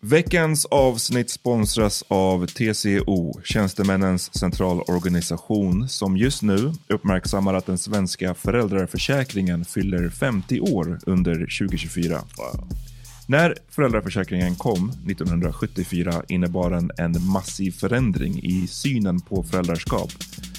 Veckans avsnitt sponsras av TCO, Tjänstemännens centralorganisation, som just nu uppmärksammar att den svenska föräldraförsäkringen fyller 50 år under 2024. När föräldraförsäkringen kom 1974 innebar den en massiv förändring i synen på föräldraskap.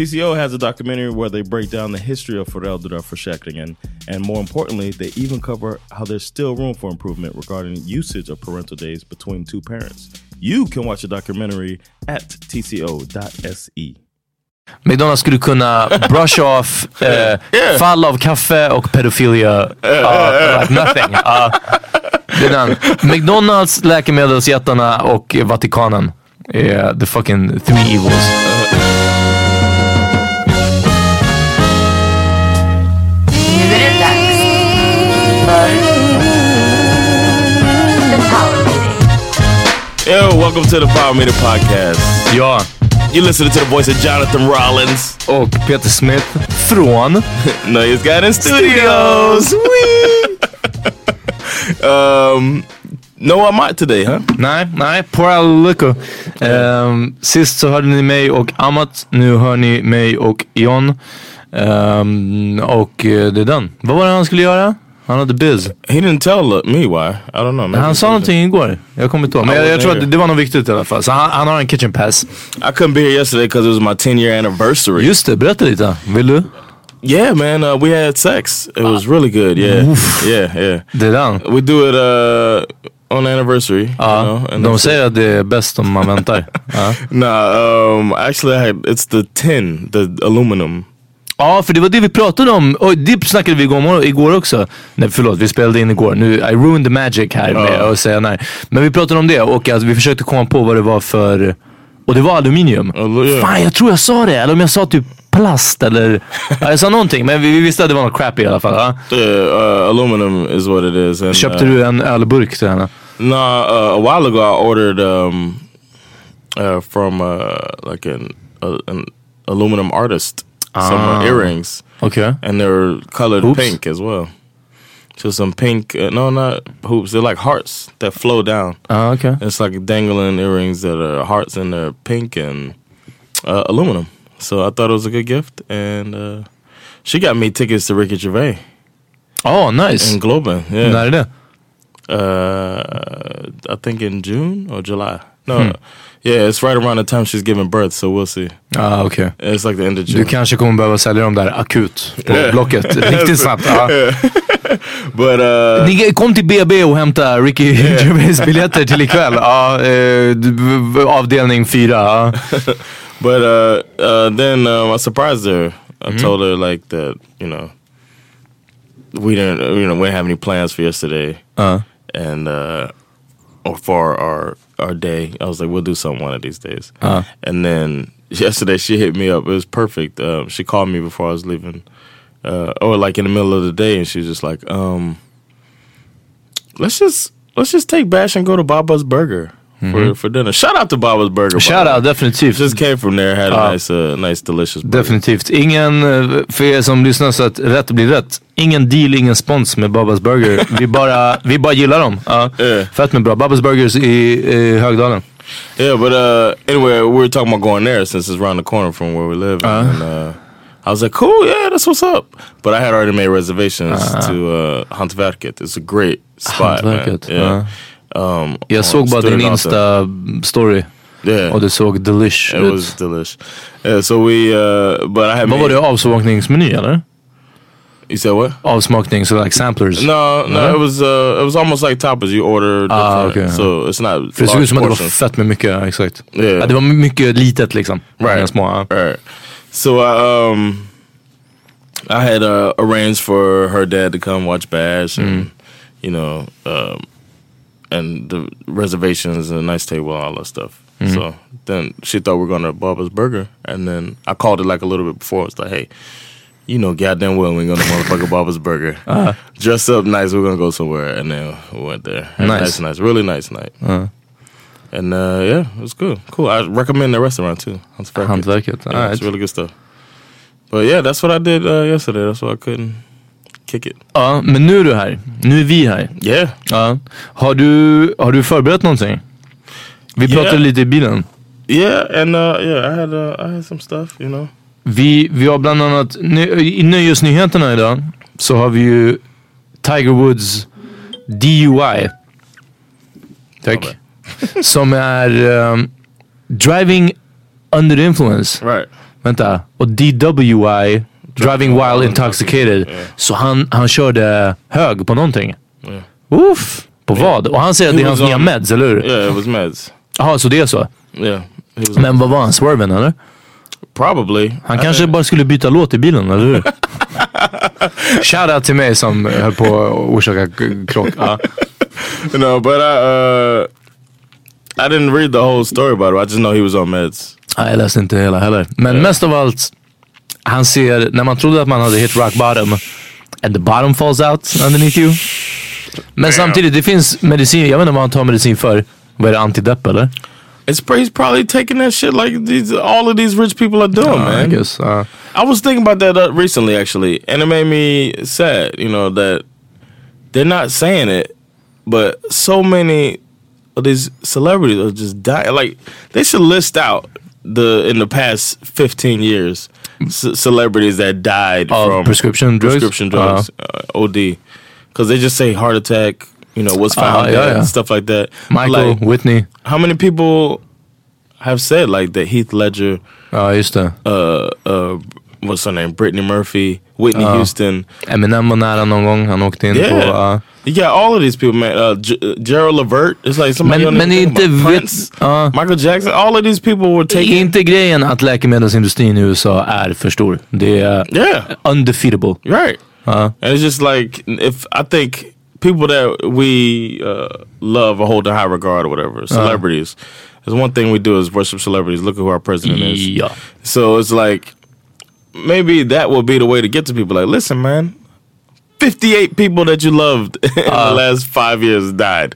TCO has a documentary where they break down the history of föräldraförsäkringen and more importantly, they even cover how there's still room for improvement regarding usage of parental days between two parents. You can watch the documentary at tco.se. McDonalds skulle kunna brush off eh, fall av kaffe och pedofilia. Uh, like nothing. Uh, det är den. McDonalds, läkemedelsjättarna och Vatikanen. är the fucking three evils. Yo, welcome to the Power Meter Podcast. Ja. You listening to the voice of Jonathan Rollins. Och Peter Smith från Nöjes Garden Studios. Um, no I'm not today, huh? Nej, nej, out liquor. Ehm, sist så hörde ni mig och Amat. Nu hör ni mig och John. Ehm, och eh, det är den. Vad var det han skulle göra? Han hade biz. He didn't tell me why. I don't know. Maybe Han sa någonting igår. Jag kommer inte ihåg. Men jag, jag tror att det, var något viktigt i alla fall. Så han, han har en kitchen pass. I couldn't be here yesterday because it was my 10 year anniversary. Just det, berätta lite. Vill du? yeah, man. Uh, we had sex. It was really good. Yeah, yeah, yeah. Det är den. We do it uh, on anniversary. you Ja, know, de säger att det är bäst om man väntar. Ja. Nah, um, actually, I had, it's the tin, the aluminum. Ja, för det var det vi pratade om. Och det snackade vi igår, igår också. Nej, förlåt, vi spelade in igår. Nu, I ruined the magic här med Ja. att säga nej. Men vi pratade om det och alltså, vi försökte komma på vad det var för... Och det var aluminium. Alu- ja. Fan, jag tror jag sa det. Eller om jag sa typ plast eller... ja, jag sa någonting, men vi, vi visste att det var något crappy i alla fall. Ja. Yeah, uh, aluminum is what it is. And, Köpte uh, du en ölburk till henne? No, uh, a while ago I ordered um, uh, from uh, like an uh, an aluminum artist some uh, earrings, Okay. and they're colored Hoops? pink as well. So some pink, uh, no, not hoops. They're like hearts that flow down. Ja, okej. It's like dangling earrings that are hearts and they're pink and uh, aluminum. So I thought it was a good gift, and uh, she got me tickets to Ricky Gervais Oh, nice. in Globen. Yeah, är det? uh, I think in June or July. No, Hmm. yeah, it's right around the time she's giving birth, so we'll see. Ja, okej. It's like the end of June. Du kanske kommer behöva sälja dem där akut på Blocket. Riktigt snabbt. Ja. But uh, Ni kom till BB och hämta Ricky Gervais biljetter till ikväll. Ja, eh, avdelning fyra. Ja. but uh, uh, then um, I surprised her. I told her like that, you know, we didn't, you know, we didn't have any plans for yesterday. Ja. and uh or for our our day. I was like we'll do something one of these days. Uh. and then yesterday she hit me up. It was perfect. Um she called me before i was leaving uh or like in the middle of the day and she was just like um let's just let's just take bash and go to baba's burger for, for dinner shout out to baba's burger Shout out, definitivt. just came from there had a Uh. nice uh nice delicious burger. Definitivt. Ingen, eh, för er som lyssnar så att rätt blir rätt. Ingen deal, ingen spons med Babas Burger. Vi bara, vi bara gillar dem. Ja. Yeah. Fett med bra. Babas Burgers i, i Högdalen. Yeah, but uh, anyway, we were talking about going there since it's around the corner from where we live. And uh, I was like, cool, yeah, that's what's up. But I had already made reservations to uh, Hantverket. It's a great spot, man. Hantverket, Yeah. Um, Jag såg bara din. Insta-story Yeah, och det såg delish it ut. was delish. Yeah, so we, uh, but I had Vad var det? Avsmakningsmeny eller? You said what? Avsmakning, så like samplers? No, no, No? it was uh, it was almost like tapas. You order Ah, okay. so it's not. För det såg ut som att det var fett med mycket, exakt. Yeah. Det var mycket litet liksom. Right. små. Right. So I um I had uh, arranged for her dad to come watch Bash and you know um and the reservations and a nice table and all that stuff. So then she thought we are going to Bubba's Burger and then I called it like a little bit before. It's like, hey, you know goddamn well we are going to motherfucker Bubba's Burger. Dress up nice, we're gonna go somewhere and then we went there. Nice. nice, nice, really nice night. And uh, yeah, it was good. Cool. I recommend the restaurant too. Hantverket. Hantverket. Yeah, Alright. it's really good stuff. But yeah, that's what I did uh, yesterday. That's why I couldn't it. Ja, men nu är du här. Nu är vi här. Yeah. Ja. Har, du, har du förberett någonting? Vi Yeah. pratade lite i bilen. Yeah, and uh, yeah, I had uh, I had some stuff, you know. Vi, vi har bland annat, i nöjesnyheterna idag så har vi ju Tiger Woods DUI. Tack. Som är um, Driving Under Influence. Right. Vänta. Och DWI, Driving While Intoxicated. Så han, han körde hög på någonting. Uff. På vad? Och han säger att det är hans nya meds, eller hur? Yeah, it was meds. Jaha, så det är så. Yeah. Men vad var han? Swerven eller? probably. Han I kanske didn't- bara skulle byta låt i bilen, eller hur? Shoutout till mig som höll på att orsaka krock. Ja. No, but I uh I didn't read the whole story about it. I just know he was on meds. Nej, jag läste inte hela heller. Men mest av allt, han ser, när man trodde att man hade hit rock bottom and the bottom falls out underneath you. Men samtidigt, det finns medicin, jag vet inte vad han tar medicin för. Vad är det, antidepp eller? It's he's probably taking that shit like these all of these rich people are doing, I man. I guess. Uh, I was thinking about that uh, recently, actually, and it made me sad. You know that they're not saying it, but so many of these celebrities are just dying. Like they should list out the in the past fifteen years c- celebrities that died Of from prescription drugs? prescription drugs, uh, OD, because they just say heart attack. You know what's found Uh, yeah, dead yeah. and stuff like that. Michael, Like, Whitney. how many people have said like that? Heath Ledger Ja, used to. uh, uh, what's her name? Brittany Murphy, Whitney Uh, Houston. Eminem var nära någon gång. Han åkte in på... Yeah, ja. you got all of these people, man. Uh, uh, Gerald Levert. It's like somebody Men- men inte Prince, ja. Michael Jackson. All of these people were taking. inte grejen att läkemedelsindustrin i USA är för stor. Det är Yeah, undefeatable. right. Uh, And it's just like if I think people that we uh, love or hold in high regard or whatever, celebrities. There's one thing we do is worship celebrities. Look at who our president is. So it's like maybe that will be the way to get to people. Like, listen, man, fifty-eight people that you loved in the uh, last five years died.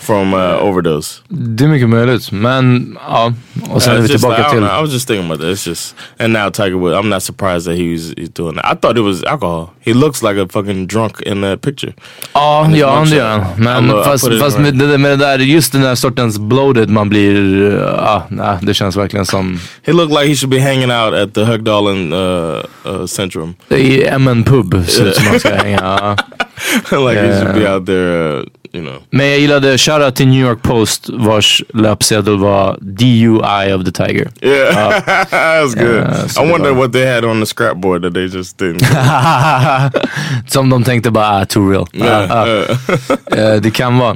From uh, overdose. Det är mycket möjligt. Men ja, och sen är Uh, vi tillbaka like, I, till... know, I was just thinking about that. It's just, and now Tiger Woods. I'm not surprised that he was he's doing that. I thought it was alcohol. He looks like a fucking drunk in that picture. Ja, And it's ja det gör han. uh, Men uh, fast, I put it fast med, det, med det där, just den där sortens bloated man blir, uh, ja, nej, det känns verkligen som He looked like he should be hanging out at the Högdalen uh, uh, Centrum. i MN pub ser ut som man ska hänga. like he should be out there, uh, you know. Men jag gillade shoutout till New York Post vars löpsedel var DUI of the Tiger. Yeah, that's good. Yeah, so I wonder uh, what they had on the scrapboard that they just didn't. Som de tänkte bara, ah, too real. Ah, Yeah, ah. uh, Eh, det kan vara.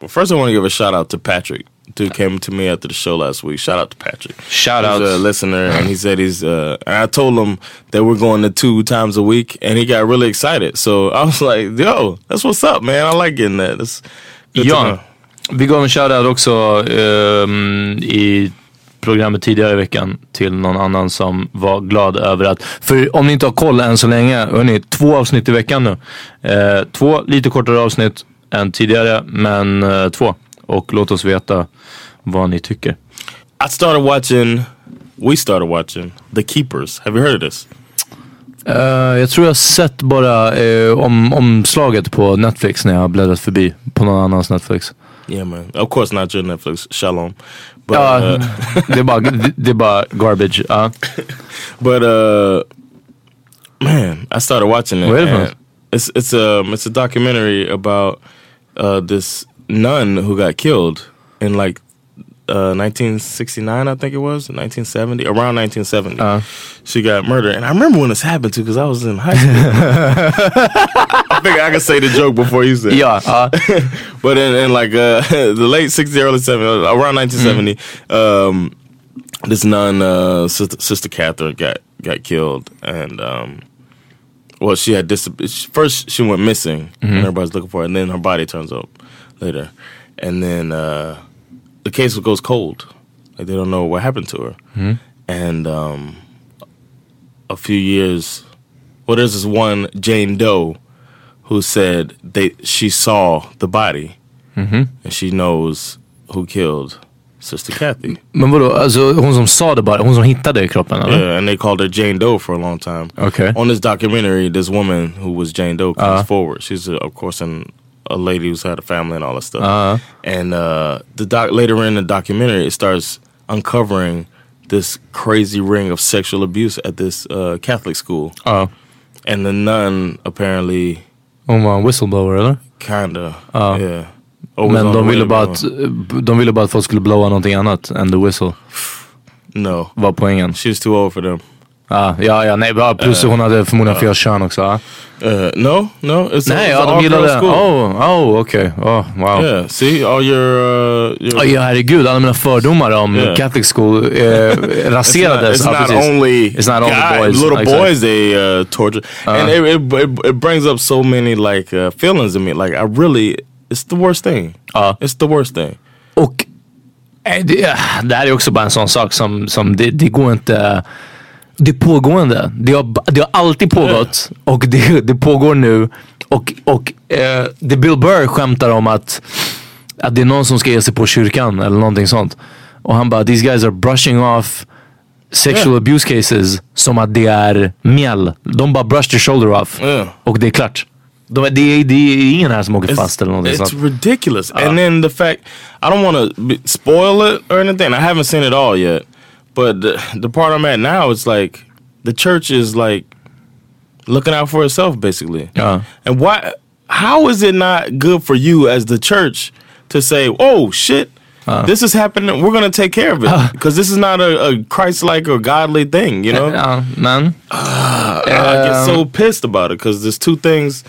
well, first, I want to give a shout out to Patrick. Dude came to me after the show last week. Shout out to Patrick. Shout out. a listener, and he said he's. Uh, I told him that we're going to two times a week, and he got really excited. So I was like, "Yo, that's what's up, man. I like getting that. That's know." vi gav en shoutout också ehm, i programmet tidigare i veckan till någon annan som var glad över att, för om ni inte har koll än så länge, hörni, två avsnitt i veckan nu. Eh, två lite kortare avsnitt än tidigare, men eh, två. Och låt oss veta vad ni tycker. I started watching. We started watching The Keepers. Have you heard of this? Eh, jag tror jag har sett bara eh, om, omslaget på Netflix när jag har bläddrat förbi på någon annans Netflix. Yeah, man. Of course, not your Netflix. Shalom. But Ja, uh, det, är bara, det, det är bara garbage. ja. But uh man, I started watching it. What is and it? It's it's um it's a documentary about uh this nun who got killed in like uh 1969 I think it was 1970 around 1970 Uh. she got murdered. And I remember when this happened too because I was in high school. I think I can say the joke before you say it. Ja, ja. but in, in like uh, the late 60s, early 70s, around 1970, um, this nun, uh, sister, sister Catherine, got got killed, and um, well, she had dis- first she went missing, and everybody's looking for her, and then her body turns up later, and then uh, the case goes cold, like they don't know what happened to her, and um, a few years, well, there's this one Jane Doe who said they she saw the body and she knows who killed Sister Kathy. Men vadå, alltså hon som sa det bara, hon som hittade kroppen eller? Yeah, and they called her Jane Doe for a long time. Okay. On this documentary, this woman who was Jane Doe comes forward. She's uh, of course an, a lady who's had a family and all that stuff. Uh-huh. And uh, the doc later in the documentary, it starts uncovering this crazy ring of sexual abuse at this uh, Catholic school. Ja. And the nun apparently Hon var en whistleblower eller? kinda, Ja. yeah. Was Men de ville, bara att, de ville bara att folk skulle blowa någonting annat än the whistle. No, Var poängen. she's too old for them. Ja, ja, ja nej, plus hon hade förmodligen fel kön också. ja. Uh, no, no, it's Nej, a, it's ja de gillade... Oh, oh okej. Oh, wow. Yeah, see all your, uh, your Ja, ja, herregud, alla mina fördomar om Yeah. Catholic school eh, It's not, raserades. it's not only It's not only boys. little Exakt. boys they uh, torture, and it, it, it brings up so many like uh, feelings in me. Like I really, it's the worst thing. Ja. It's the worst thing. Och eh, det, det här är också bara en sån sak som, som det, det går inte... Det är pågående. Det har, det har alltid pågått och det, det pågår nu. Och, och eh, det Bill Burr skämtar om att, att det är någon som ska ge sig på kyrkan eller någonting sånt. Och han bara, these guys are brushing off sexual Yeah. abuse cases som att det är mjäll. De bara brush their shoulder off. Yeah. Och det är klart. De, det, är, det är ingen här som åker fast eller någonting it's sånt. ridiculous. and then the fact I don't want to spoil it or anything. I haven't seen it all yet, but the, the part I'm at now, it's like the church is like looking out for itself, basically. And why? How is it not good for you as the church to say, "Oh shit"? Uh. this is happening. We're gonna take care of it uh. because this is not a, a Christ-like or godly thing, you know. Ja, men... Ah, I get so um, pissed about it because there's two things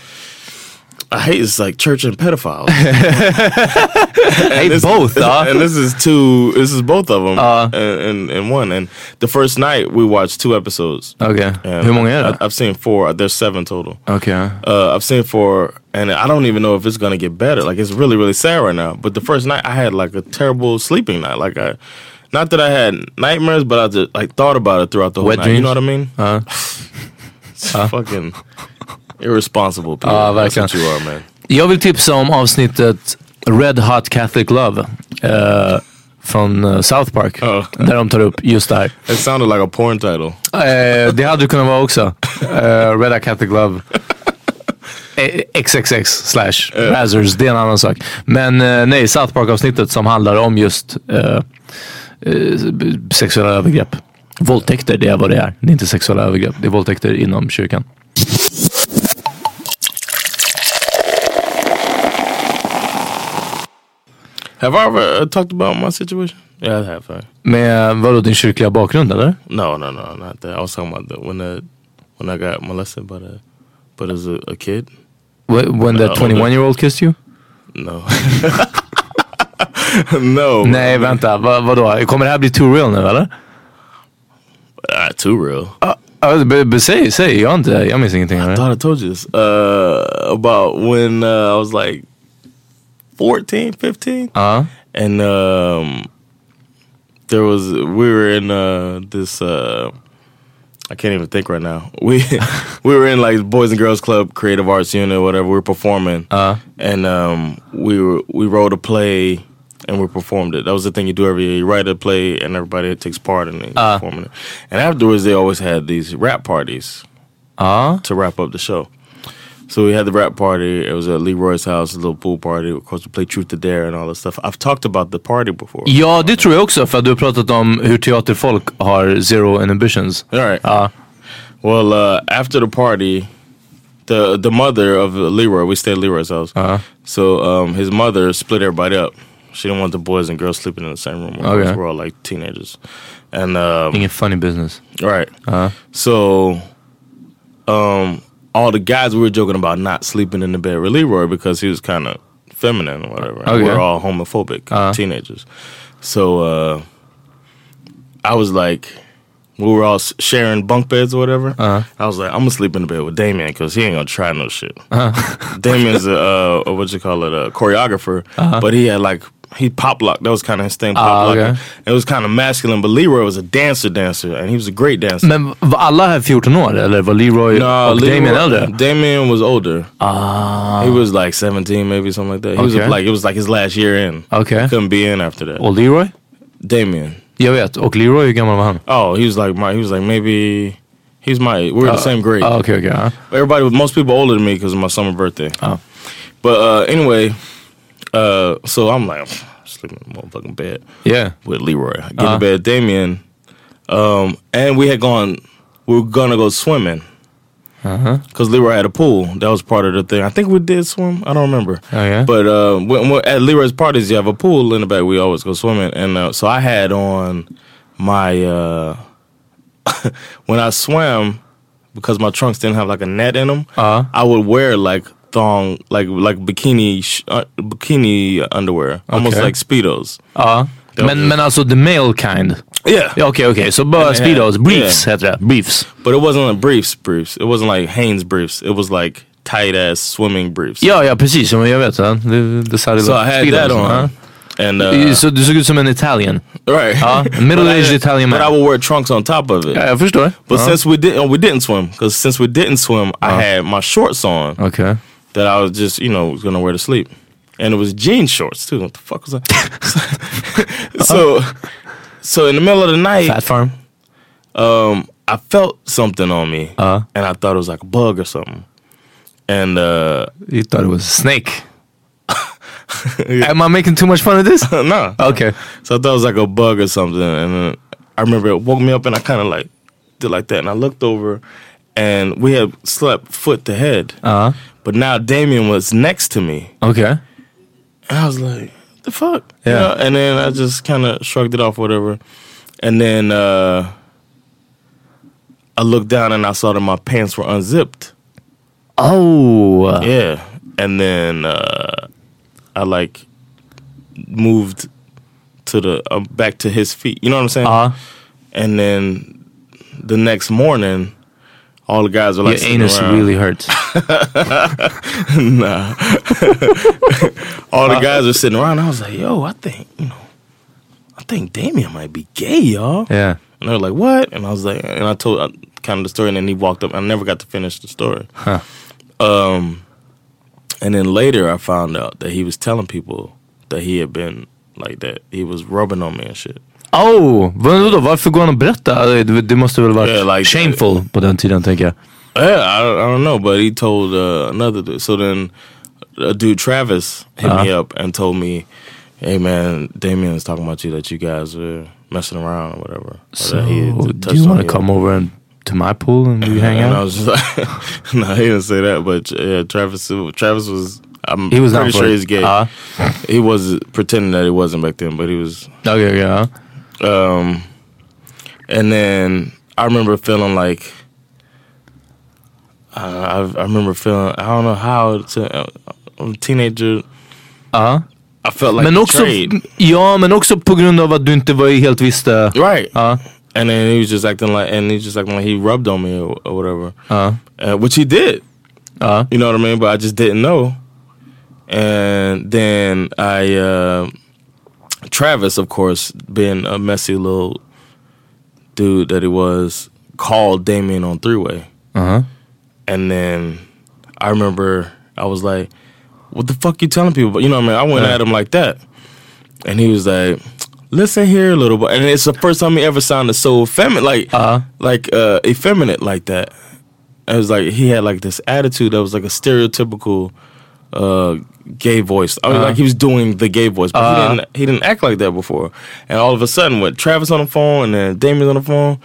I hate. It's like church and pedophiles. Hey, this, both, this- ja. and this is two. This is both of them Uh. in, in, in one. And the first night we watched two episodes. Okay, And Hur många är I, det? I've seen four. There's seven total. Okay, Uh, I've seen four, and I don't even know if it's gonna get better. Like it's really, really sad right now. But the first night I had like a terrible sleeping night. Like I, not that I had nightmares, but I just like thought about it throughout the whole Wet night. You know what I mean? Ja. It's fucking. Irresponsible people. Ja, That's verkligen. are man. Jag vill tipsa om avsnittet Red Hot Catholic Love. eh, från eh, South Park. Ja. Där de tar upp just det här. It sounded like a porn title. Eh, det hade det kunnat vara också. Eh, Red Hot Catholic Love. XXX slash Razzers, det är en annan sak. Men nej, South Park avsnittet som handlar om just sexuella övergrepp. Våldtäkter, det är vad det är. Det är inte sexuella övergrepp, det är våldtäkter inom kyrkan. Have I ever uh, talked about my situation? Yeah, I have. Right? Med vadå, din kyrkliga bakgrund eller? No, no, no, not that. I was talking about the, when the when I got molested by the but as a, a kid. Wh- When the No, 21 year old kissed you? No. no. Nej, vänta. Va, vadå? Kommer det här bli too real nu eller? Uh, too real. Uh, b- b- säg, säg. Jag, har inte, jag minns ingenting. I thought I told you this. Uh, about when uh, I was like 14, 15. Ja. and um, there was we were in uh, this uh, I can't even think right now. We we were in like Boys and Girls Club, Creative Arts Unit, whatever. We were performing, Uh. and um, we were we wrote a play and we performed it. That was the thing you do every year. You write a play and everybody takes part in it, Uh. performing it. And afterwards, they always had these rap parties Ja. to wrap up the show. So we had the rap party. It was at Leroy's house, a little pool party. Of course, we played Truth or Dare and all that stuff. I've talked about the party before. Ja, det tror jag också. För du har pratat om hur teaterfolk har zero inhibitions. All right. Ja. Well, uh, after the party, the the mother of Leroy, we stayed at Leroy's house. Uh-huh. So um, his mother split everybody up. She didn't want the boys and girls sleeping in the same room. Okay. We're all like teenagers, and um, Ingen funny business. right. Uh-huh. So, um, all the guys we were joking about not sleeping in the bed with Leroy because he was kind of feminine or whatever. And Okay. We were all homophobic Uh-huh. teenagers. So uh, I was like, we were all sharing bunk beds or whatever. Uh-huh. I was like, I'm gonna sleep in the bed with Damien because he ain't gonna try no shit. Uh-huh. Damien's a, uh, a what you call it a choreographer, but he had like he pop locked. That was kind of his thing. Pop Uh-huh. Ah, okay. It was kind of masculine, but Leroy was a dancer, dancer, and he was a great dancer. Men var alla här 14 år eller var Leroy No, och Leroy- Damien äldre? Damien was older. Ah. He was like 17, maybe something like that. He Okay. was like it was like his last year in. Okay. He couldn't be in after that. Och Leroy? Damien. Jag vet. Och Leroy, hur gammal var han? Oh, he was like my. He was like maybe. He's my. We're in the same grade. Ah, Okej, okej. ja. Everybody, most people older than me because of my summer birthday. Oh. But uh, anyway, uh, so I'm like sleeping in the motherfucking bed Yeah. with Leroy. I get Uh-huh. in bed, Damien, um, and we had gone. We were gonna go swimming Uh-huh. because Leroy had a pool. That was part of the thing. I think we did swim. I don't remember. Oh, yeah? But uh, when, when, at Leroy's parties, you have a pool in the back. We always go swimming, and uh, so I had on my uh, when I swam because my trunks didn't have like a net in them. Uh-huh. I would wear like thong, like like bikini sh- uh, bikini underwear, almost Okay. like speedos. Ja. Men, men alltså the male kind? Yeah, Ja, Okej, okej. Så bara Yeah. speedos. Briefs heter det. Briefs. but it wasn't like briefs, briefs. It wasn't like Hanes briefs. It was like tight ass swimming briefs. Ja, ja precis. Ja, men jag vet. Ja. Det, det sa det So I had that on, ja. and uh, Så du såg ut som en Italian. right, Ja, middle-aged Italian But I man. would wear trunks on top of it. Ja, jag förstår. But since we didn't, oh, we didn't swim because since we didn't swim, I had my shorts on Okej. That I was just you know was gonna wear to sleep, and it was jean shorts too. What the fuck was that? so, so in the middle of the night, Fat farm. um, I felt something on me, Uh. and I thought it was like a bug or something. And uh, You thought it was a snake. Am I making too much fun of this? no, Okay. So I thought it was like a bug or something, and then I remember it woke me up, and I kind of like did like that, and I looked over, and we had slept foot to head, Ja. But now Damien was next to me, Okay. and I was like, "The fuck," You Yeah. know? And then I just kind of shrugged it off, whatever, and then uh, I looked down and I saw that my pants were unzipped. Oh. Yeah, and then uh, I like moved to the uh, back to his feet. You know what I'm saying? Ja. And then the next morning, all the guys were like, sitting anus around. really hurts. nah. all the guys were sitting around. I was like, yo, I think you know, I think Damien might be gay, y'all. Yeah. And they were like, what? And I was like, and I told uh, kind of the story, and then he walked up. I never got to finish the story. Huh. Um, and then later I found out that he was telling people that he had been like that. He was rubbing on me and shit. Oh, vadå? Varför går han och berättar? Det, måste väl varit Yeah, like- shameful på den tiden tänker jag. Yeah, I, don't- I don't know, but he told uh, another dude. So then, a dude Travis hit me up and told me, "Hey man, Damien's talking about you that you guys are messing around or whatever." Or So, that he had do touched you on want to come over and to my pool and we hang And I out? was just like, "No, he didn't say that." But yeah, Travis, Travis was. I'm He was down pretty for sure it. he's gay. Uh, he was pretending that he wasn't back then, but he was. okay, okay, ja. Um, and then I remember feeling like uh, I, I remember feeling I don't know how to, uh, I'm a teenager. Ja. I felt like Men också, betrayed. ja, men också på grund av att du inte var helt visste. right. Ja. And then he was just acting like, and he was just acting like he rubbed on me or, or whatever, Ja. uh, which he did. Ja. You know what I mean? But I just didn't know. And then I, uh, Travis, of course, being a messy little dude that he was, called Damien on three way. Uh-huh. And then I remember I was like, "What the fuck you telling people?" But you know, what I mean, I went at him like that, and he was like, "Listen here, a little boy." And it's the first time he ever sounded so feminine, like, Uh-huh. like uh, effeminate like that. It was like he had like this attitude that was like a stereotypical uh, gay voice. I mean, like he was doing the gay voice, but he didn't. He didn't act like that before. And all of a sudden, with Travis on the phone and then Damien on the phone,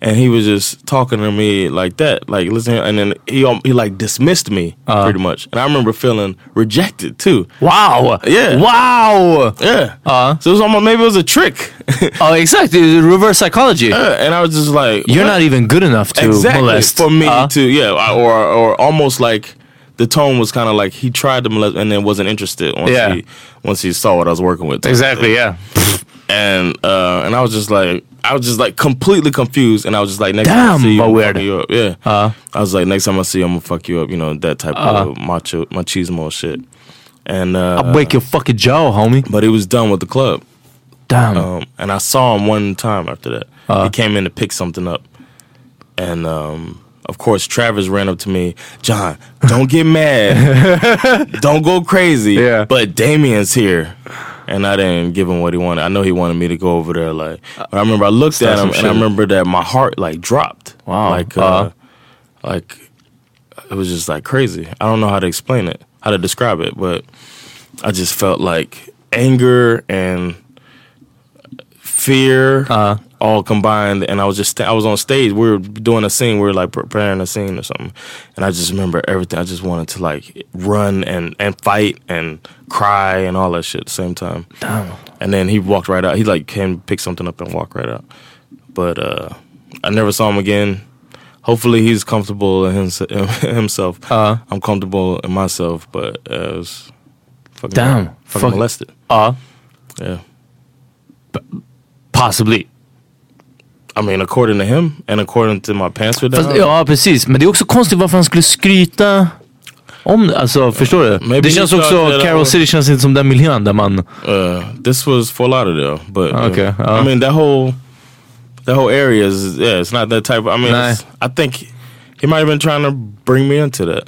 and he was just talking to me like that, like listen. And then he um, he like dismissed me pretty much. And I remember feeling rejected too. Wow! Yeah. Wow! Yeah. Uh. so it was almost maybe it was a trick. Det är reverse psychology. And I was just like, You're what? not even good enough to exactly molest. for me Ja. to yeah, or or almost like the tone was kind of like he tried to molest and then wasn't interested once Yeah. he once he saw what I was working with. Exactly, yeah. And uh, and I was just like, I was just like completely confused, and I was just like, next time Damn, I see you, I'm weird. you up. Yeah, Uh. I was like, next time I see you, I'm gonna fuck you up. You know that type Uh. of macho machismo shit. And uh, I'll break your fucking jaw homie. but he was done with the club. Damn. Um, and I saw him one time after that. Uh. he came in to pick something up. And um, of course, Travis ran up to me, John, don't get mad. don't go crazy. Yeah. But Damien's here. And I didn't give him what he wanted. I know he wanted me to go over there. Like, but I remember I looked Start at him and I remember that my heart like dropped. Wow. Like, uh, Uh-huh. like it was just like crazy. I don't know how to explain it, how to describe it, but I just felt like anger and fear Uh-huh. All combined. And I was just, I was on stage. We were doing a scene. We were like preparing a scene or something. And I just remember everything. I just wanted to like run and, and fight and cry and all that shit at the same time. Damn. And then he walked right out. He like came pick something up and walk right out. But uh, I never saw him again. Hopefully he's comfortable in himself. Uh. I'm comfortable in myself, but uh, it was fucking, Damn. fucking Fuck. molested. Ja, Yeah. possibly. I mean, according to him and according to my pants were down. Fast, ja precis, men det är också konstigt varför han skulle skryta om det. Alltså förstår du? Maybe det känns också, Carol was- City känns inte som den miljön där man... Uh, this was Fort Lauderdale, but uh, Okay, uh. I mean that whole that whole area is yeah, it's not that type. Of, I mean, I think he might have been trying to bring me into that.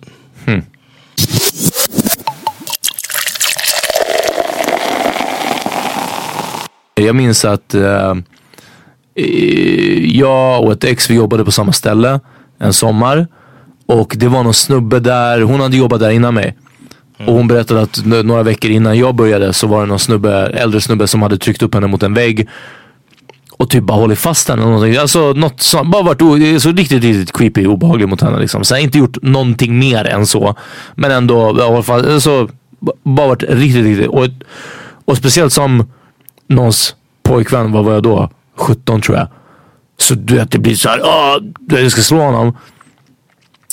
Jag minns att eh, Eh, jag och ett ex vi jobbade på samma ställe en sommar. Och det var någon snubbe där, hon hade jobbat där innan mig. Och hon berättade att några veckor innan jag började så var det någon snubbe, äldre snubbe som hade tryckt upp henne mot en vägg. Och typ bara hållit fast henne. eller någonting. Alltså något som, bara varit så riktigt, riktigt creepy och obehaglig mot henne. Liksom. Så jag har inte gjort någonting mer än så. Men ändå, i alltså, bara varit riktigt, riktigt. Och, och speciellt som någons pojkvän, vad var jag då? 17 tror jag. Så du vet, det blir så här, "Åh, jag ska slå honom.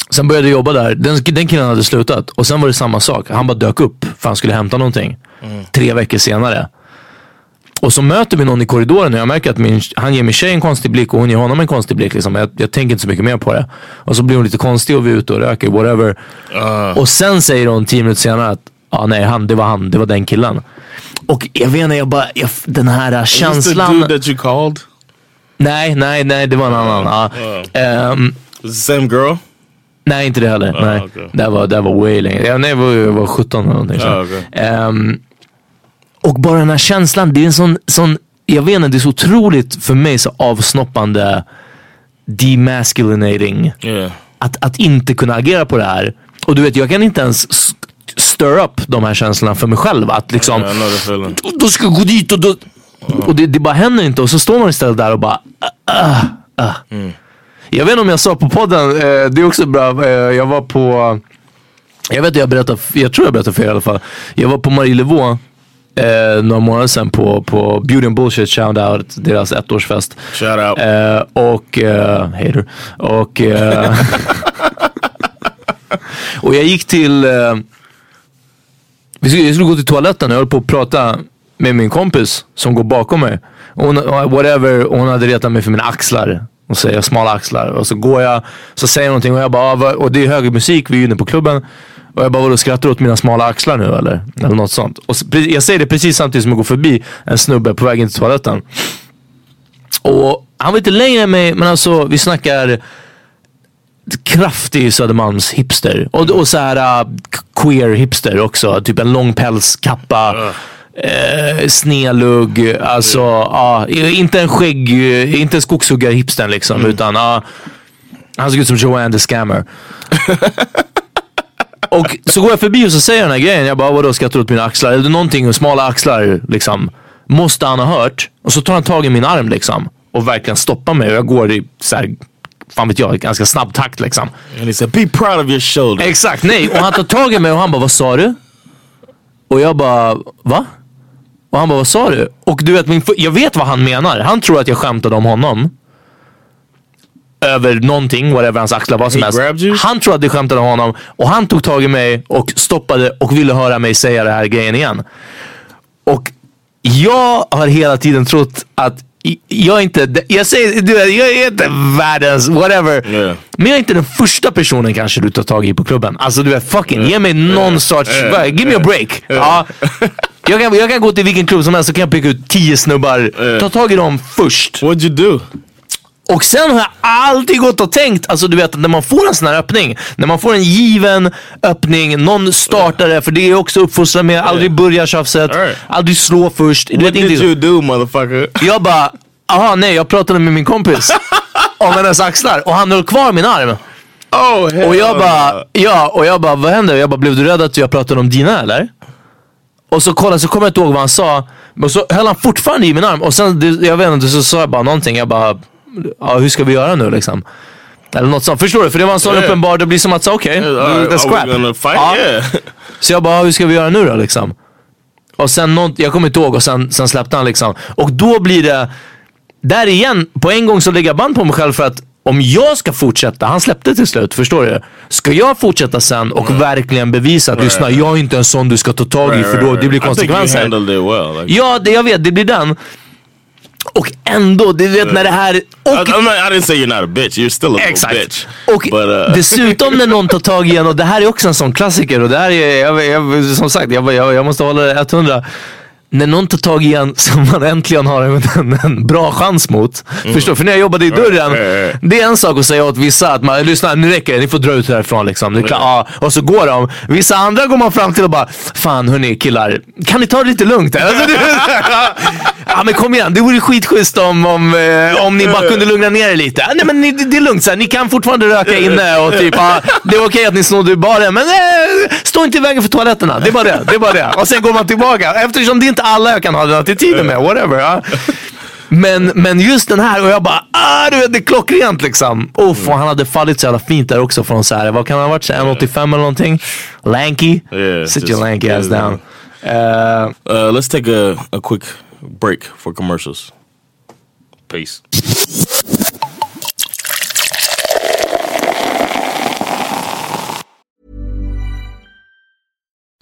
Sen började jag jobba där. Den, den killen hade slutat. Och sen var det samma sak. Han bara dök upp för han skulle hämta någonting. Tre veckor senare. Och så möter vi någon i korridoren och jag märker att min, han ger min tjej en konstig blick och hon ger honom en konstig blick. Liksom. Jag, jag tänker inte så mycket mer på det. Och så blir hon lite konstig och vi är ute och röker, whatever. Och sen säger hon tio minuter senare att ah, nej, han, det var han, det var den killen. Och jag vet inte, jag bara, jag, den här Is känslan. dude that you called? Nej, nej, nej, det var en annan. Is it the same girl? Nej, inte det heller. nej. okej. Det, var, det var way länge. Ja, nej, jag var, jag var 17 eller någonting. Ah, okej. Ehm, och bara den här känslan, det är en sån, sån jag vet inte, det är så otroligt för mig så avsnoppande demasculinating. Yeah. Att, att inte kunna agera på det här. Och du vet, jag kan inte ens stir up de här känslorna för mig själv. Att liksom, då, ska jag gå dit och då... Och det, det bara händer inte och så står man istället där och bara... ah, ah. Jag vet inte om jag sa på podden, eh, det är också bra, eh, jag var på... Jag vet inte, jag berättade, jag tror jag berättade för er i alla fall. Jag var på Marielevå eh, några månader sedan på, på Beauty and Bullshit Shoutout, deras ettårsfest. Shout out. Eh, och, eh, hater. Och, eh, och jag gick till, eh, jag skulle gå till toaletten och jag höll på att prata med min kompis som går bakom mig. Hon, whatever, hon hade retat mig för mina axlar. Hon säger smala axlar. Och så går jag, så säger hon någonting och jag bara, ah, och det är hög musik, vi är ju inne på klubben. Och jag bara, vadå skrattar du åt mina smala axlar nu eller? Eller något sånt. Och jag säger det precis samtidigt som jag går förbi en snubbe på väg in till toaletten. Och han var lite längre än mig, men alltså vi snackar kraftig Södermalms hipster. Och, och så här uh, queer hipster också. Typ en lång pälskappa. Eh, snedlugg, alltså ja, inte en skägg, eh, inte en skogshuggar-hipstern liksom. Utan ja, han såg ut som Joanne the Scammer. och så går jag förbi och så säger den här grejen. Jag bara, vadå skrattar du åt mina axlar? Är det någonting, smala axlar liksom. Måste han ha hört? Och så tar han tag i min arm liksom. Och verkligen stoppar mig. Och jag går i så här, fan vet jag, ganska snabb takt liksom. And he said, be proud of your shoulder. Exakt, nej. Och han tar tag i mig och han bara, vad sa du? Och jag bara, va? Och han bara, vad sa du? Och du vet, min, jag vet vad han menar. Han tror att jag skämtade om honom. Över någonting, whatever hans axlar var som He helst. Han tror att det skämtade om honom. Och han tog tag i mig och stoppade och ville höra mig säga det här grejen igen. Och jag har hela tiden trott att jag är inte, jag säger, du jag är inte världens, whatever. Yeah. Men jag är inte den första personen kanske du tar tag i på klubben. Alltså du vet, fucking ge mig någon sorts, give me a break. Ja. Jag, kan, jag kan gå till vilken klubb som helst så kan jag peka ut tio snubbar. Ta tag i dem först. What'd you do? Och sen har jag alltid gått och tänkt, alltså du vet att när man får en sån här öppning, när man får en given öppning, någon startar det, för det är också uppfostran med, aldrig börja tjafset, aldrig slå först. Du What vet, did inte- you do motherfucker? jag bara, aha nej jag pratade med min kompis om hennes axlar och han höll kvar min arm. Oh Och jag bara, ja, och jag bara, vad händer? Jag bara, blev du rädd att jag pratade om dina eller? Och så kollade, så kommer jag inte ihåg vad han sa. Men så höll han fortfarande i min arm. Och sen, jag vet inte, så sa jag bara någonting. Jag bara, ja, hur ska vi göra nu liksom? Eller något sånt. Förstår du? För det var en sån Yeah. uppenbar, det blir som att säga okej, right, gonna fight? Ja. Yeah. Så jag bara, hur ska vi göra nu då liksom? Och sen, någon, jag kommer inte ihåg och sen, sen släppte han liksom. Och då blir det, där igen, på en gång så lägger jag band på mig själv för att om jag ska fortsätta, han släppte till slut, förstår du? Ska jag fortsätta sen och verkligen bevisa att lyssna, jag är inte en sån du ska ta tag i för då det blir konsekvenser. well. Like, Ja, det jag vet, det blir den. Och ändå, du vet när det här... I, Och I'm not, I didn't say you're not a bitch. You're still a Exakt. bitch. Och But, uh, dessutom när någon tar tag i en och det här är också en sån klassiker och det här är, jag, jag, som sagt, jag, jag, jag måste hålla det 100. När någon tar tag i en som man äntligen har en, en, en bra chans mot. Förstår För när jag jobbade i dörren, Mm. Det är en sak att säga åt vissa att man, lyssna nu räcker det, ni får dra ut härifrån liksom. Det är klart, ja. Och så går de. Vissa andra går man fram till och bara, fan hörni killar, kan ni ta det lite lugnt? här?" Alltså, det, ja men kom igen, det vore skitschysst om, om, eh, om ni bara kunde lugna ner er lite. Nej men ni, det är lugnt, så här. ni kan fortfarande röka inne och typ, ja, det är okej att ni snodde ur baren men eh, stå inte i vägen för toaletterna. Det är bara det. det, är bara det. Och sen går man tillbaka eftersom det inte alla jag kan ha den attityden med, whatever. Ja. Men, men just den här och jag bara, ah, du vet det är klockrent liksom. Uff, och han hade fallit så jävla fint där också från så här, vad kan han ha varit, så här, 1,85 eller någonting? Lanky. Yeah, Sit your lanky ass down. Uh, uh, let's take a, a quick break for commercials. Peace.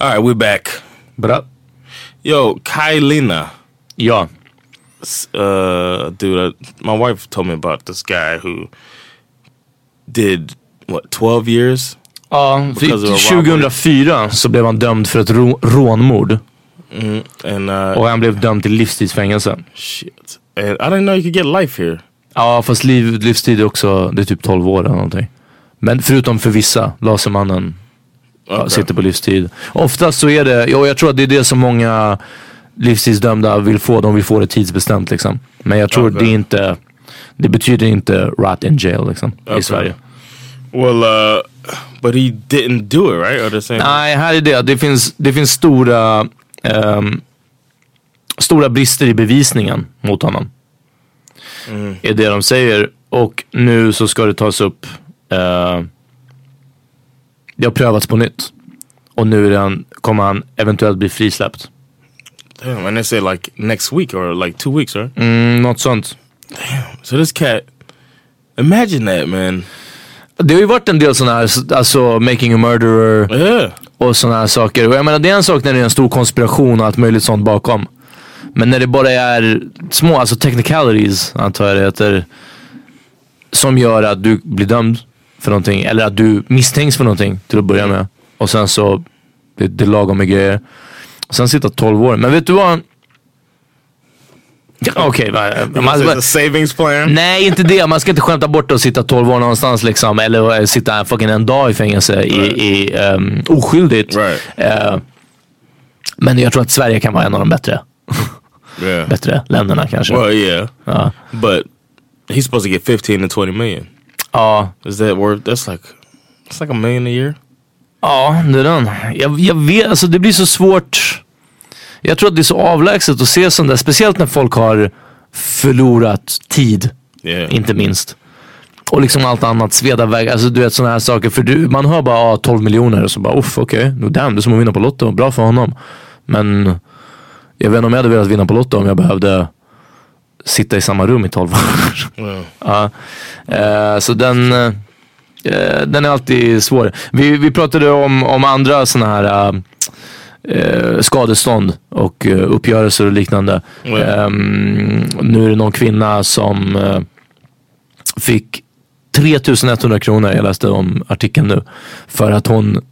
All right, we're back. Bra. Yo, Kylina. Ja. Uh, dude, uh, my wife told me about this guy who did what 12 years. Ja, Because of a robbery. 2004 så blev han dömd för ett rå- rånmord. And uh, Och han blev dömd till livstidsfängelse. shit. And I didn't know you could get life here. Ja, fast liv, livstid är också, det är typ 12 år eller någonting. Men förutom för vissa, Lasermannen Okay. sitter på livstid. Oftast så är det, ja, jag tror att det är det som många livstidsdömda vill få. De vill få det tidsbestämt liksom. Men jag tror Okay. det inte, det betyder inte rat in jail liksom i Okay. Sverige. Well, uh, but he didn't do it, right? Nej, här är det. Det finns, det finns stora, ehm, stora brister i bevisningen mot honom. Är det de säger. Och nu så ska det tas upp. eh, det har prövats på nytt. Och nu han, kommer han eventuellt bli frisläppt. Damn, and they say like next week or like two weeks, right? Mm, något sånt. So this cat, imagine that, man. Det har ju varit en del sådana här, alltså making a murderer Yeah. och sådana här saker. Och jag menar det är en sak när det är en stor konspiration och allt möjligt sånt bakom. Men när det bara är små, alltså technicalities antar jag det heter. Som gör att du blir dömd för någonting. Eller att du misstänks för någonting till att börja med. Och sen så, det, det är lagom med grejer. Och sen sitta 12 år. Men vet du vad? Okej, It's man- savings plan. Nej, inte det. Man ska inte skämta bort att sitta 12 år någonstans liksom. Eller eh, sitta fucking en dag i fängelse i, i, um, oskyldigt. Right. Eh, men jag tror att Sverige kan vara en av de bättre, Yeah. bättre länderna kanske. Well, yeah. Ja. But he's supposed to get 15 to 20 million. Ja, Is that worth? That's like, it's like a million a year. ja, det är den. Jag, jag vet, alltså det blir så svårt. Jag tror att det är så avlägset att se sånt där. Speciellt när folk har förlorat tid, Yeah. inte minst. Och liksom allt annat, Svedaväg, alltså du vet sådana här saker. För du, man hör bara ah, 12 miljoner och så bara uff okej, okay. damn det är som att vinna på Lotto, bra för honom. Men jag vet inte om jag hade velat vinna på Lotto om jag behövde sitta i samma rum i 12 år. Ja. Eh, så den, eh, den är alltid svår. Vi, vi pratade om, om andra sådana här eh, skadestånd och eh, uppgörelser och liknande. Mm. Nu är det någon kvinna som eh, fick 3100 kronor, jag läste om artikeln nu, för att hon,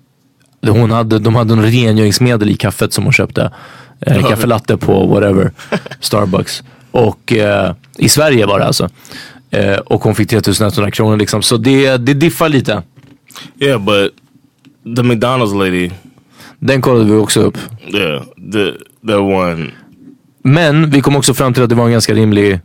hon hade, de hade en rengöringsmedel i kaffet som hon köpte. Eh, kaffelatte på whatever, Starbucks. Och eh, i Sverige var det alltså. Eh, och hon fick 3100 kronor liksom. Så det, det diffar lite. Yeah, but the McDonald's lady, Den kollade vi också upp. yeah, the the one, Men vi kom också fram till att det var en ganska rimlig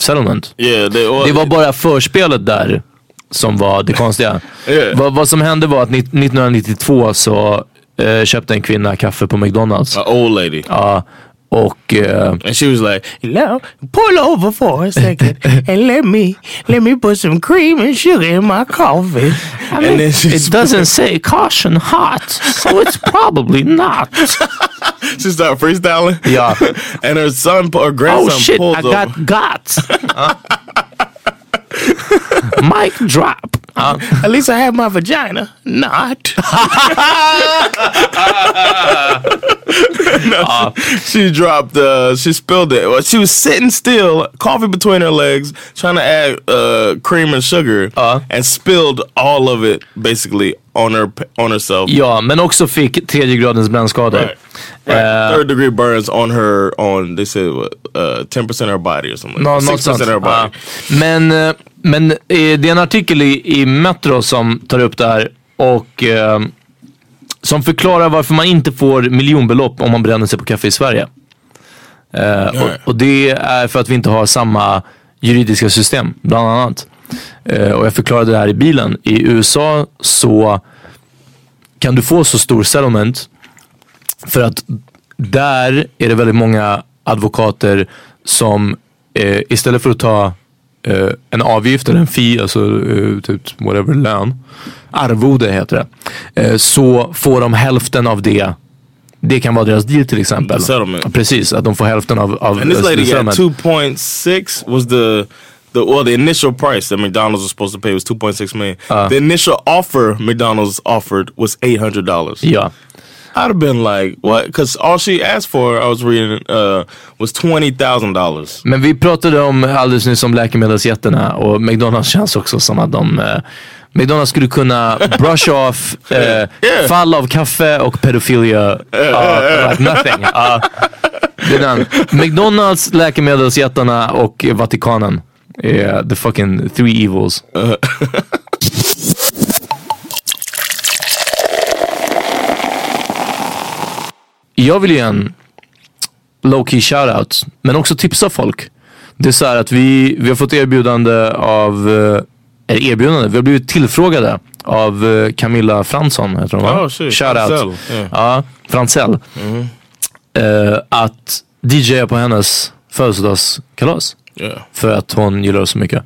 settlement. yeah, they all, Det var bara förspelet där som var det konstiga. Yeah. Vad, vad som hände var att ni- 1992 så eh, köpte en kvinna kaffe på McDonalds. an old lady, Ja, och eh, and she was like, "Now pull over for a second and let me let me put some cream and sugar in my coffee." and then she it doesn't say caution hot, so it's probably not. she started freestyling. Yeah. and her son or Oh shit, pulled I got over. guts. Mic drop. At least I have my vagina. Not. no, She dropped, uh, she spilled it. Well, She was sitting still, coffee between her legs, trying to add uh, cream and sugar, and spilled all of it basically on her on herself. Ja, men också fick tredje gradens brännskador. Right. Right. Third degree burns on her, on, they said, what, uh, 10% of her body or something. Nå, 6% något of her body. Men, eh, men eh, det är en artikel i, i Metro som tar upp det här och eh, som förklarar varför man inte får miljonbelopp om man bränner sig på kaffe i Sverige. Eh, och, och det är för att vi inte har samma juridiska system, bland annat. Eh, och jag förklarade det här i bilen. I USA så kan du få så stor settlement för att där är det väldigt många advokater som eh, istället för att ta eh, en avgift eller en fee, alltså eh, typ whatever lön, arvode heter det, eh, så får de hälften av det. Det kan vara deras deal till exempel. Settlement. Precis, att de får hälften av, av And this lady got settlement. 2.6 was the the well the initial price that McDonald's was supposed to pay was 2.6 million. Uh. the initial offer McDonald's offered was $800. Ja. I'd have been like, what? Because all she asked for, I was reading, uh, was $20,000. Men vi pratade om alldeles nyss om läkemedelsjättarna och McDonalds känns också som att de eh, McDonalds skulle kunna brush off eh, fall av kaffe och pedofilia uh, like nothing. Uh, det är den. McDonalds, läkemedelsjättarna och Vatikanen är the fucking three evils. Jag vill ge en low key shoutout, men också tipsa folk. Det är så här att vi, vi har fått erbjudande av, eh, eller erbjudande, vi har blivit tillfrågade av eh, Camilla Fransson, heter hon va? Oh, shit. Shoutout. Fransell, yeah. Ja, Fransell. Eh, att DJa på hennes födelsedagskalas. Yeah. För att hon gillar oss så mycket.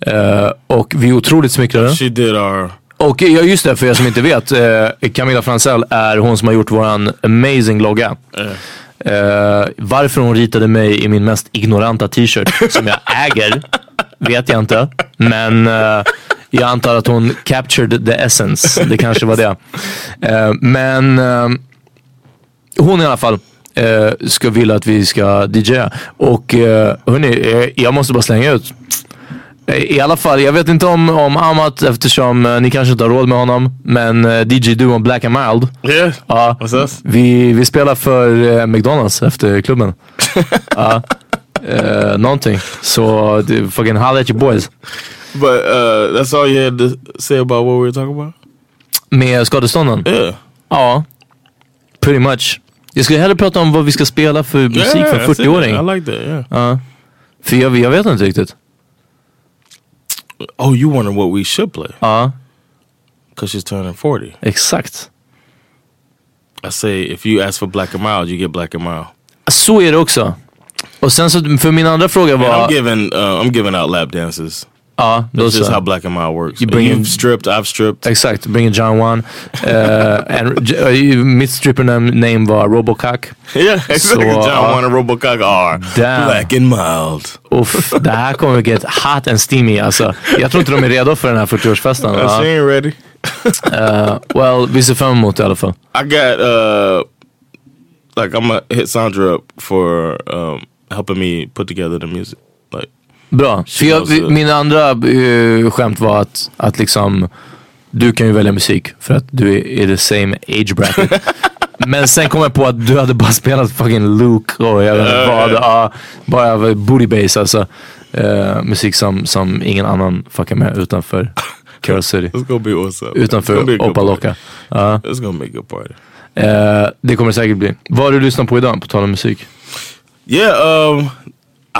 Eh, och vi är otroligt smickrade. She did our, Och ja, just det, för er som inte vet. Eh, Camilla Fransell är hon som har gjort våran amazing logga. Eh, varför hon ritade mig i min mest ignoranta t-shirt som jag äger vet jag inte. Men eh, jag antar att hon captured the essence. Det kanske var det. Eh, men eh, hon i alla fall eh, ska vilja att vi ska DJa. Och eh, hörni, eh, jag måste bara slänga ut. I alla fall, jag vet inte om, om Amat eftersom eh, ni kanske inte har råd med honom. Men eh, DJ-duon Black and Mild. yeah, Ja, what's vi, vi spelar för eh, McDonalds efter klubben. ja, eh, någonting. Så det- fucking holla at your boys. But uh, that's all you had to say about what we were talking about? Med skadestånden? Yeah. Ja, pretty much. Jag skulle hellre prata om vad vi ska spela för musik yeah, för it. 40-åring. I like that, yeah. Ja. För jag, jag vet inte riktigt. Oh, you wonder what we should play? Ja, Because she's turning 40. exakt. I say if you ask for Black and Mild, you get Black and Mild. Så är det också. Och sen så, för min andra fråga And I'm var... giving uh, I'm giving out lap dances. Ja, då That's just how. Black and Mild works. You bring You've in- stripped, I've stripped. Exakt, bring in John One. Uh, and, uh, mitt stripper name var Robocock. Yeah, exactly. Så, John ja. Wayne and Robocock are Damn. Black and Mild. Uff, det här kommer get hot and steamy alltså. Jag tror inte de är redo för den här 40-årsfesten. Uh, Ja. she ain't ready. Uh, well, vi ser fram emot det i alla fall. I got uh like I'm gonna hit Sandra up for um helping me put together the music. Bra. För jag, min andra uh, skämt var att, att liksom, du kan ju välja musik för att du är i the same age bracket. Men sen kom jag på att du hade bara spelat fucking Luke och jag vet inte vad. Ja, bara booty bass alltså. Uh, musik som, som ingen annan fuckar med utanför Carol City. it's gonna be gonna Utanför be a good Opa party. Loca. Ja. It's gonna be a good party. Eh, det kommer det säkert bli. Vad har du lyssnat på idag, på tal om musik? Yeah, um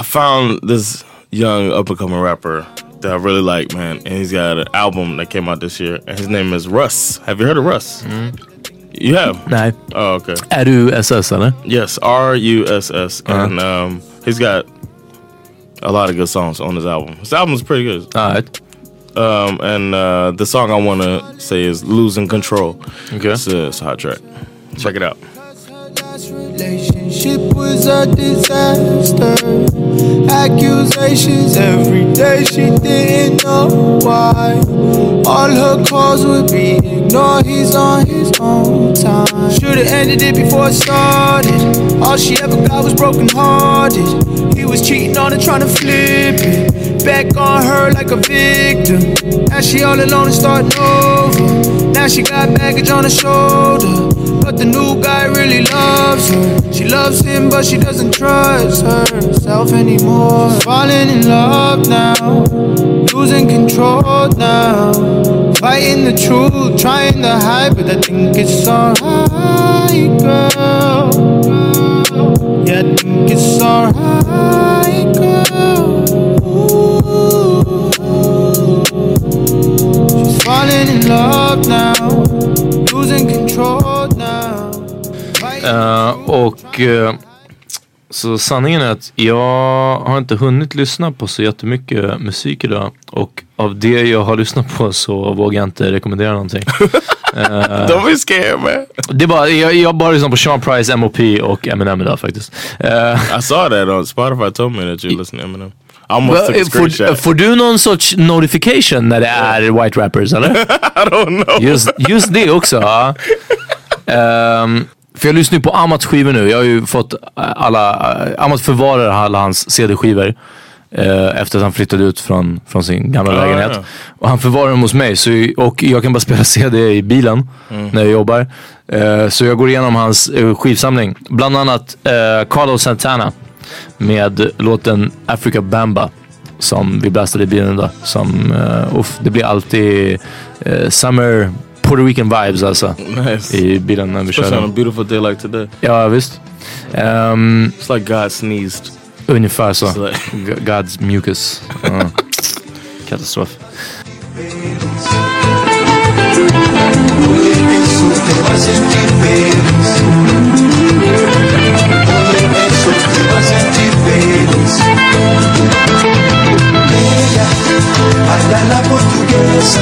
I found this young up and coming rapper that I really like, man. And he's got an album that came out this year and his name is Russ. Have you heard of Russ? You have? Nej. Oh, okay. Är du SS eller? Yes, R U S S, and um, he's got a lot of good songs on his album. His album is pretty good. Alright. Um, and uh, the song I want to say is "Losing Control." Okay. it's a, it's a hot track. Check it out. Last relationship was a disaster. Accusations every day, she didn't know why. All her calls would be ignored, he's on his own time. Should've ended it before it started. All she ever got was broken hearted. He was cheating on her, trying to flip it. Back on her like a victim. Now she all alone and starting over. Now she got baggage on her shoulder. But the new guy really loves her. She loves him, but she doesn't trust herself anymore. Falling in love now, losing control now. Fighting the truth, trying to hide, but I think it's alright, girl. Yeah, I think it's alright, girl. Ooh. She's falling in love now, losing control. Eh, och eh, så sanningen är att jag har inte hunnit lyssna på så jättemycket musik idag. Och av det jag har lyssnat på så vågar jag inte rekommendera någonting. Don't be scared man. det är bara, jag, jag bara lyssnat på Sean Price, M.O.P. och Eminem idag faktiskt. I saw that on Spotify told me that you listen to Eminem. Får, får du någon sorts notification när det är white rappers eller? I don't know. Just, just det också. Ja. För jag lyssnar ju på Amats skivor nu. Jag har ju fått alla, Amat förvarar alla hans CD-skivor. eh, efter att han flyttade ut från, från sin gamla Ah, lägenhet. ja. Och han förvarar dem hos mig. Så, och jag kan bara spela CD i bilen Mm. när jag jobbar. Eh, så jag går igenom hans eh, skivsamling. Bland annat uh, Carlos Santana med låten Africa Bamba. Som vi blästade i bilen idag. Som, uh, det blir alltid eh, summer Puerto Rican vibes alltså. Nice. I bilen när vi kör Especially on a beautiful day like today. Ja visst. Ehm, It's like God sneezed. ungefär så. It's like- God's mucus. Ja. Katastrof. Baila la portuguesa.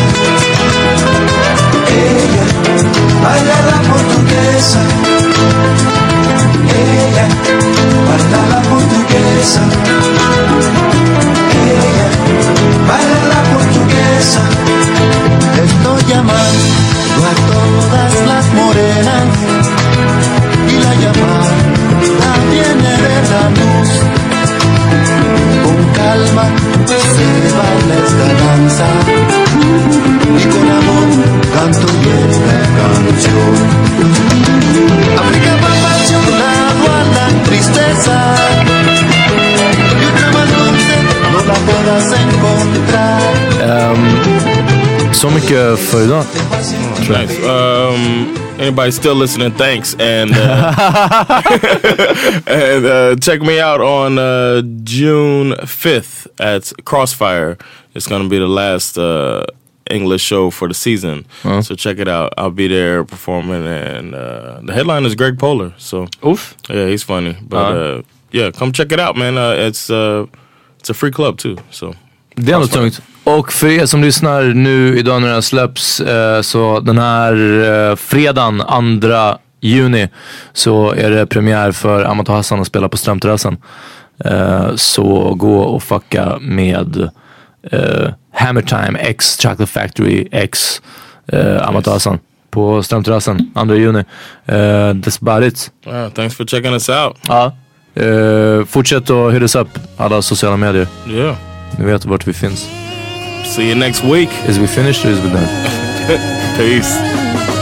Baila la portuguesa. Ella baila la portuguesa. Ella baila la portuguesa. Estoy llamando a todas las morenas y la llamada viene de la luz. Con calma se baila esta danza y con amor canto la canción. África va lado a la tristeza y otra más dulce no la podrás encontrar. Nice. Um, anybody still listening? Thanks, and uh, and uh, check me out on uh, June fifth at Crossfire. It's gonna be the last uh, English show for the season, so check it out. I'll be there performing, and uh, the headline is Greg Polar. So Uff. yeah, he's funny, but Uh-huh. uh, yeah, come check it out, man. Uh, it's uh, it's a free club too, so. Det är ändå tungt. Och för er som lyssnar nu idag när den här släpps, eh, så den här eh, fredagen 2 juni så är det premiär för Amat och Hassan att spela på Strömterrassen. Eh, så gå och fucka med eh, Hammer Time X Chocolate Factory X eh, Amat och Hassan på Strömterrassen 2 juni. Eh, that's about it. Uh, thanks for checking us out. Ja. Eh, fortsätt att hit us up alla sociala medier. Yeah. Ni vet vart vi finns. See you next week. Is we finished or is we done? Peace.